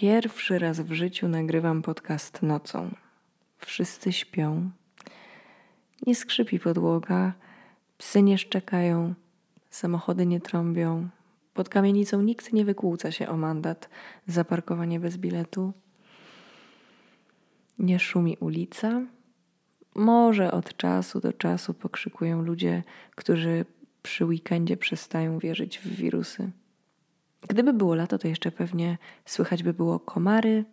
Pierwszy raz w życiu nagrywam podcast nocą. Wszyscy śpią. Nie skrzypi podłoga, psy nie szczekają, samochody nie trąbią. Pod kamienicą nikt nie wykłóca się o mandat za parkowanie bez biletu. Nie szumi ulica. Może od czasu do czasu pokrzykują ludzie, którzy przy weekendzie przestają wierzyć w wirusy. Gdyby było lato, to jeszcze pewnie słychać by było komary,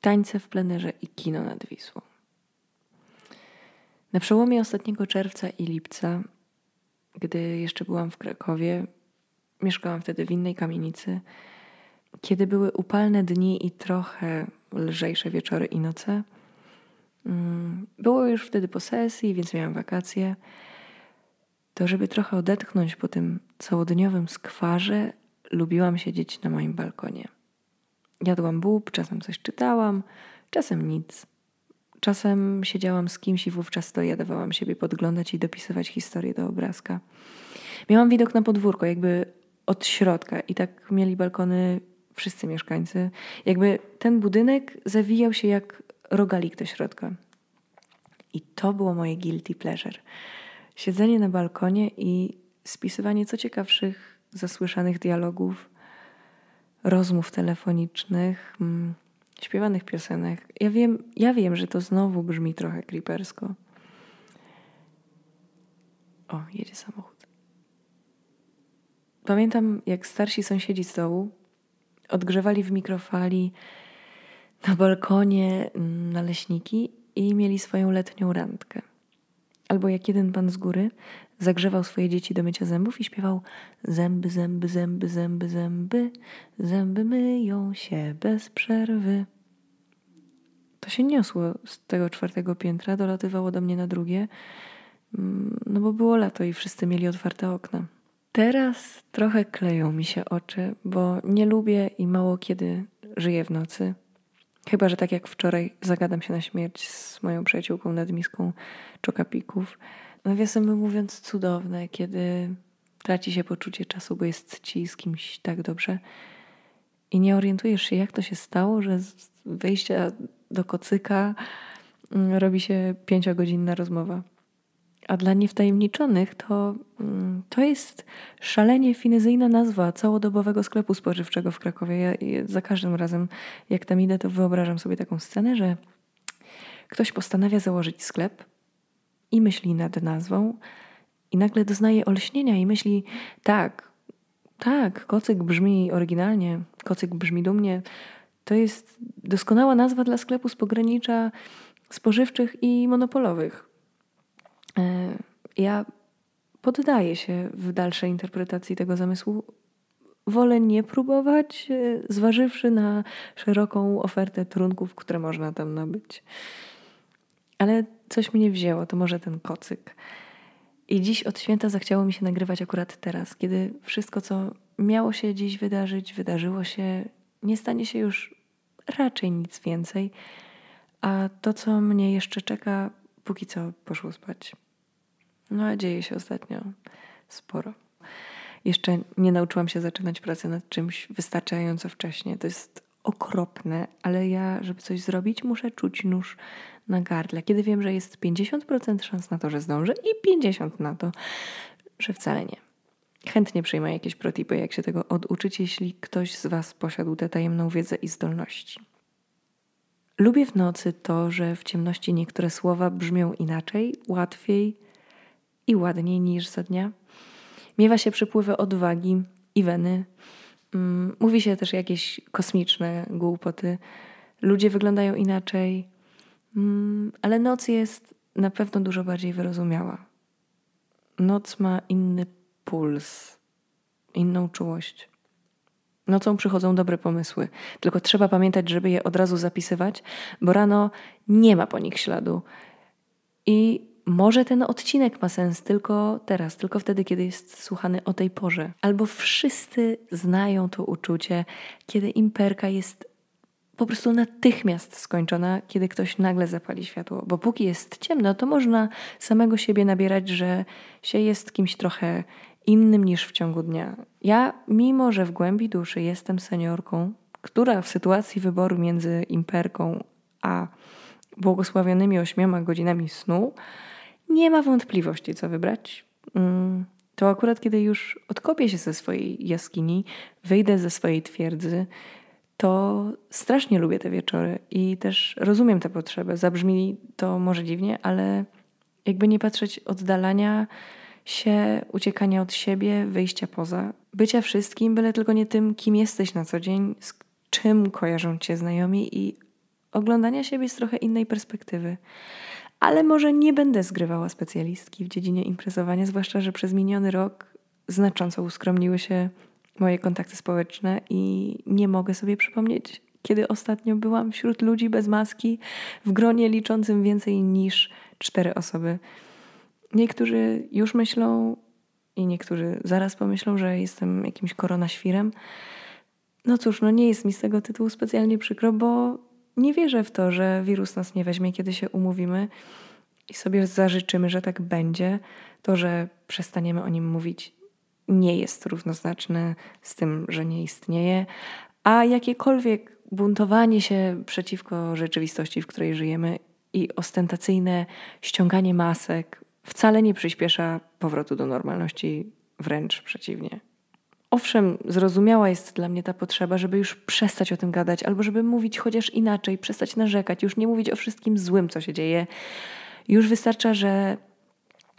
tańce w plenerze i kino nad Wisłą. Na przełomie ostatniego czerwca i lipca, gdy jeszcze byłam w Krakowie, mieszkałam wtedy w innej kamienicy, kiedy były upalne dni i trochę lżejsze wieczory i noce. Mm, było już wtedy po sesji, więc miałam wakacje. To, żeby trochę odetchnąć po tym całodniowym skwarze, lubiłam siedzieć na moim balkonie. Jadłam bób, czasem coś czytałam, czasem nic. Czasem siedziałam z kimś i wówczas to ja dawałam siebie podglądać i dopisywać historię do obrazka. Miałam widok na podwórko, jakby od środka i tak mieli balkony wszyscy mieszkańcy. Jakby ten budynek zawijał się jak rogalik do środka. I to było moje guilty pleasure. Siedzenie na balkonie i spisywanie co ciekawszych zasłyszanych dialogów, rozmów telefonicznych, mm, śpiewanych piosenek. Ja wiem, ja wiem, że to znowu brzmi trochę creepersko. O, jedzie samochód. Pamiętam, jak starsi sąsiedzi z dołu odgrzewali w mikrofali na balkonie mm, naleśniki i mieli swoją letnią randkę. Albo jak jeden pan z góry zagrzewał swoje dzieci do mycia zębów i śpiewał zęby, zęby, zęby, zęby, zęby, zęby myją się bez przerwy. To się niosło z tego czwartego piętra, dolatywało do mnie na drugie, mm, no bo było lato i wszyscy mieli otwarte okna. Teraz trochę kleją mi się oczy, bo nie lubię i mało kiedy żyję w nocy. Chyba, że tak jak wczoraj zagadam się na śmierć z moją przyjaciółką nad miską czokapików. Nawiasem mówiąc cudowne, kiedy traci się poczucie czasu, bo jest ci z kimś tak dobrze i nie orientujesz się, jak to się stało, że z wejścia do kocyka mm, robi się pięciogodzinna rozmowa. A dla niewtajemniczonych to, mm, to jest szalenie finezyjna nazwa całodobowego sklepu spożywczego w Krakowie. Ja, za każdym razem, jak tam idę, to wyobrażam sobie taką scenę, że ktoś postanawia założyć sklep i myśli nad nazwą, i nagle doznaje olśnienia i myśli: tak, tak, kocyk brzmi oryginalnie, kocyk brzmi dumnie. To jest doskonała nazwa dla sklepu z pogranicza spożywczych i monopolowych. E, ja poddaję się w dalszej interpretacji tego zamysłu. Wolę nie próbować, e, zważywszy na szeroką ofertę trunków, które można tam nabyć. Ale coś mnie wzięło, to może ten kocyk. I dziś od święta zachciało mi się nagrywać akurat teraz, kiedy wszystko, co miało się dziś wydarzyć, wydarzyło się, nie stanie się już raczej nic więcej, a to, co mnie jeszcze czeka, póki co poszło spać. No a dzieje się ostatnio sporo. Jeszcze nie nauczyłam się zaczynać pracy nad czymś wystarczająco wcześnie. To jest okropne, ale ja, żeby coś zrobić, muszę czuć nóż na gardle. Kiedy wiem, że jest 50% szans na to, że zdążę i 50% na to, że wcale nie. Chętnie przyjmę jakieś protipy, jak się tego oduczyć, jeśli ktoś z Was posiadł tę tajemną wiedzę i zdolności. Lubię w nocy to, że w ciemności niektóre słowa brzmią inaczej, łatwiej i ładniej niż za dnia. Miewa się przypływy odwagi i weny. Mm, mówi się też jakieś kosmiczne głupoty. Ludzie wyglądają inaczej, ale noc jest na pewno dużo bardziej wyrozumiała. Noc ma inny puls, inną czułość. Nocą przychodzą dobre pomysły, tylko trzeba pamiętać, żeby je od razu zapisywać, bo rano nie ma po nich śladu. I może ten odcinek ma sens tylko teraz, tylko wtedy, kiedy jest słuchany o tej porze. Albo wszyscy znają to uczucie, kiedy imperka jest po prostu natychmiast skończona, kiedy ktoś nagle zapali światło. Bo póki jest ciemno, to można samego siebie nabierać, że się jest kimś trochę innym niż w ciągu dnia. Ja, mimo że w głębi duszy jestem seniorką, która w sytuacji wyboru między imperką a błogosławionymi ośmioma godzinami snu nie ma wątpliwości, co wybrać. Mm, to akurat kiedy już odkopię się ze swojej jaskini, wyjdę ze swojej twierdzy, to strasznie lubię te wieczory i też rozumiem tę potrzebę. Zabrzmi to może dziwnie, ale jakby nie patrzeć oddalania się, uciekania od siebie, wyjścia poza, bycia wszystkim, byle tylko nie tym, kim jesteś na co dzień, z czym kojarzą cię znajomi i oglądania siebie z trochę innej perspektywy. Ale może nie będę zgrywała specjalistki w dziedzinie imprezowania, zwłaszcza, że przez miniony rok znacząco uskromniły się moje kontakty społeczne i nie mogę sobie przypomnieć, kiedy ostatnio byłam wśród ludzi bez maski w gronie liczącym więcej niż cztery osoby. Niektórzy już myślą i niektórzy zaraz pomyślą, że jestem jakimś koronaświrem. No cóż, no nie jest mi z tego tytułu specjalnie przykro, bo nie wierzę w to, że wirus nas nie weźmie, kiedy się umówimy i sobie zażyczymy, że tak będzie. To, że przestaniemy o nim mówić, nie jest równoznaczne z tym, że nie istnieje, a jakiekolwiek buntowanie się przeciwko rzeczywistości, w której żyjemy i ostentacyjne ściąganie masek wcale nie przyspiesza powrotu do normalności, wręcz przeciwnie. Owszem, zrozumiała jest dla mnie ta potrzeba, żeby już przestać o tym gadać, albo żeby mówić chociaż inaczej, przestać narzekać, już nie mówić o wszystkim złym, co się dzieje. Już wystarcza, że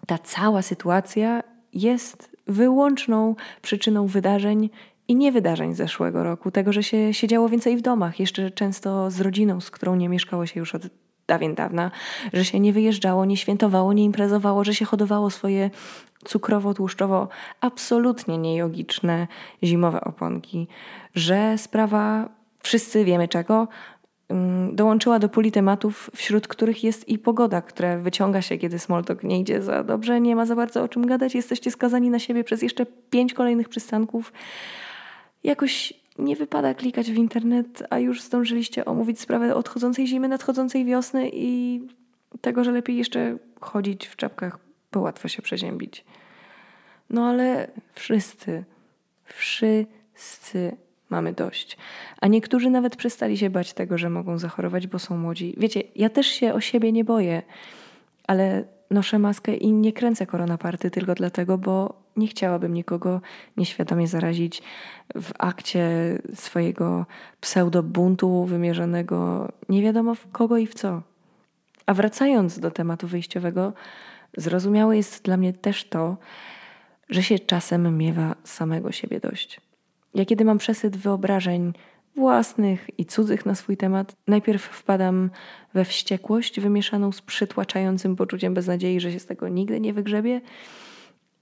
ta cała sytuacja jest wyłączną przyczyną wydarzeń i nie wydarzeń zeszłego roku, tego, że się siedziało więcej w domach, jeszcze często z rodziną, z którą nie mieszkało się już od dawien dawna, że się nie wyjeżdżało, nie świętowało, nie imprezowało, że się hodowało swoje cukrowo-tłuszczowo absolutnie niejogiczne zimowe oponki, że sprawa wszyscy wiemy czego, dołączyła do puli tematów, wśród których jest i pogoda, która wyciąga się, kiedy smoltok nie idzie za dobrze, nie ma za bardzo o czym gadać, jesteście skazani na siebie przez jeszcze pięć kolejnych przystanków. Jakoś nie wypada klikać w internet, a już zdążyliście omówić sprawę odchodzącej zimy, nadchodzącej wiosny i tego, że lepiej jeszcze chodzić w czapkach, bo łatwo się przeziębić. No ale wszyscy, wszyscy mamy dość. A niektórzy nawet przestali się bać tego, że mogą zachorować, bo są młodzi. Wiecie, ja też się o siebie nie boję, ale noszę maskę i nie kręcę koronaparty tylko dlatego, bo nie chciałabym nikogo nieświadomie zarazić w akcie swojego pseudobuntu wymierzonego nie wiadomo w kogo i w co. A wracając do tematu wyjściowego, zrozumiałe jest dla mnie też to, że się czasem miewa samego siebie dość. Ja kiedy mam przesyt wyobrażeń własnych i cudzych na swój temat, najpierw wpadam we wściekłość wymieszaną z przytłaczającym poczuciem beznadziei, że się z tego nigdy nie wygrzebie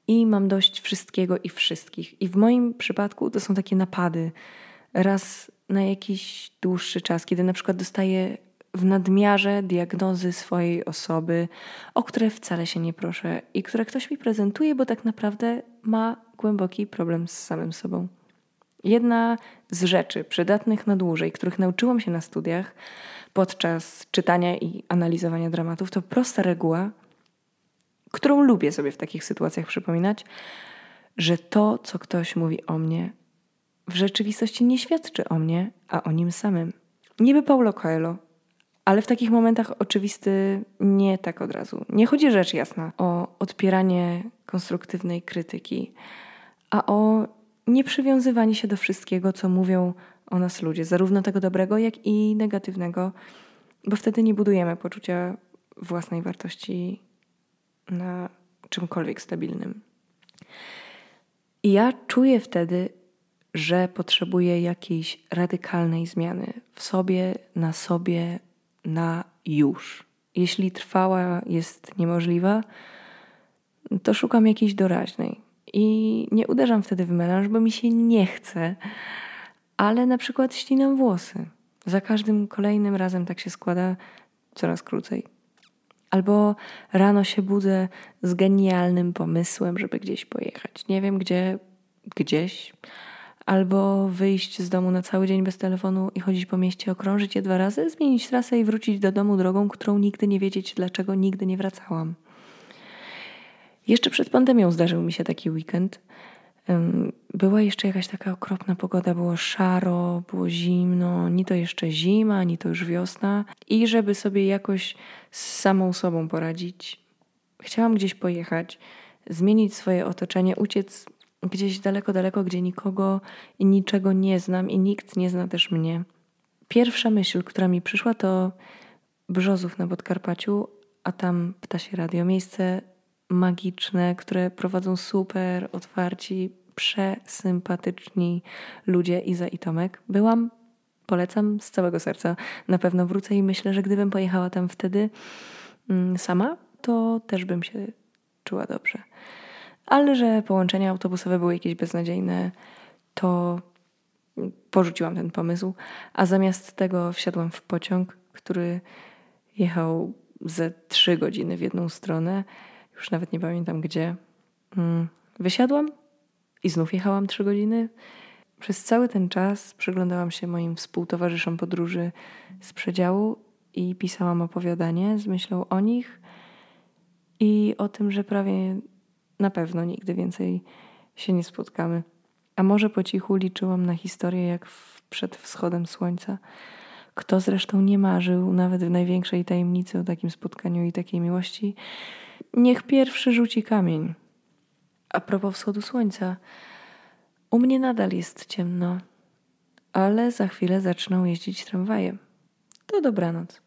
i mam dość wszystkiego i wszystkich. I w moim przypadku to są takie napady. Raz na jakiś dłuższy czas, kiedy na przykład dostaję w nadmiarze diagnozy swojej osoby, o które wcale się nie proszę i które ktoś mi prezentuje, bo tak naprawdę ma głęboki problem z samym sobą. Jedna z rzeczy przydatnych na dłużej, których nauczyłam się na studiach podczas czytania i analizowania dramatów, to prosta reguła, którą lubię sobie w takich sytuacjach przypominać, że to, co ktoś mówi o mnie, w rzeczywistości nie świadczy o mnie, a o nim samym. Niby Paulo Coelho, ale w takich momentach oczywisty nie tak od razu. Nie chodzi rzecz jasna o odpieranie konstruktywnej krytyki, a o nieprzywiązywanie się do wszystkiego, co mówią o nas ludzie, zarówno tego dobrego, jak i negatywnego, bo wtedy nie budujemy poczucia własnej wartości na czymkolwiek stabilnym. I ja czuję wtedy, że potrzebuję jakiejś radykalnej zmiany w sobie, na sobie, na już. Jeśli trwała jest niemożliwa, to szukam jakiejś doraźnej. I nie uderzam wtedy w melanż, bo mi się nie chce, ale na przykład ścinam włosy. Za każdym kolejnym razem tak się składa coraz krócej. Albo rano się budzę z genialnym pomysłem, żeby gdzieś pojechać. Nie wiem gdzie, gdzieś. Albo wyjść z domu na cały dzień bez telefonu i chodzić po mieście, okrążyć je dwa razy, zmienić trasę i wrócić do domu drogą, którą nigdy nie wiedzieć, dlaczego nigdy nie wracałam. Jeszcze przed pandemią zdarzył mi się taki weekend, Była jeszcze jakaś taka okropna pogoda, było szaro, było zimno, ni to jeszcze zima, ni to już wiosna. I żeby sobie jakoś z samą sobą poradzić, chciałam gdzieś pojechać, zmienić swoje otoczenie, uciec gdzieś daleko, daleko, gdzie nikogo i niczego nie znam i nikt nie zna też mnie. Pierwsza myśl, która mi przyszła, to Brzozów na Podkarpaciu, a tam Ptasie Radio. Miejsce magiczne, które prowadzą super, otwarci, przesympatyczni ludzie Iza i Tomek. Byłam, polecam z całego serca. Na pewno wrócę i myślę, że gdybym pojechała tam wtedy mm, sama, to też bym się czuła dobrze. Ale że połączenia autobusowe były jakieś beznadziejne, to porzuciłam ten pomysł, a zamiast tego wsiadłam w pociąg, który jechał ze trzy godziny w jedną stronę. Już nawet nie pamiętam gdzie. Mm, wysiadłam i znów jechałam trzy godziny. Przez cały ten czas przyglądałam się moim współtowarzyszom podróży z przedziału i pisałam opowiadanie z myślą o nich i o tym, że prawie na pewno nigdy więcej się nie spotkamy. A może po cichu liczyłam na historię jak przed wschodem słońca. Kto zresztą nie marzył, nawet w największej tajemnicy, o takim spotkaniu i takiej miłości, niech pierwszy rzuci kamień. A propos wschodu słońca, u mnie nadal jest ciemno, ale za chwilę zaczną jeździć tramwaje. To dobranoc.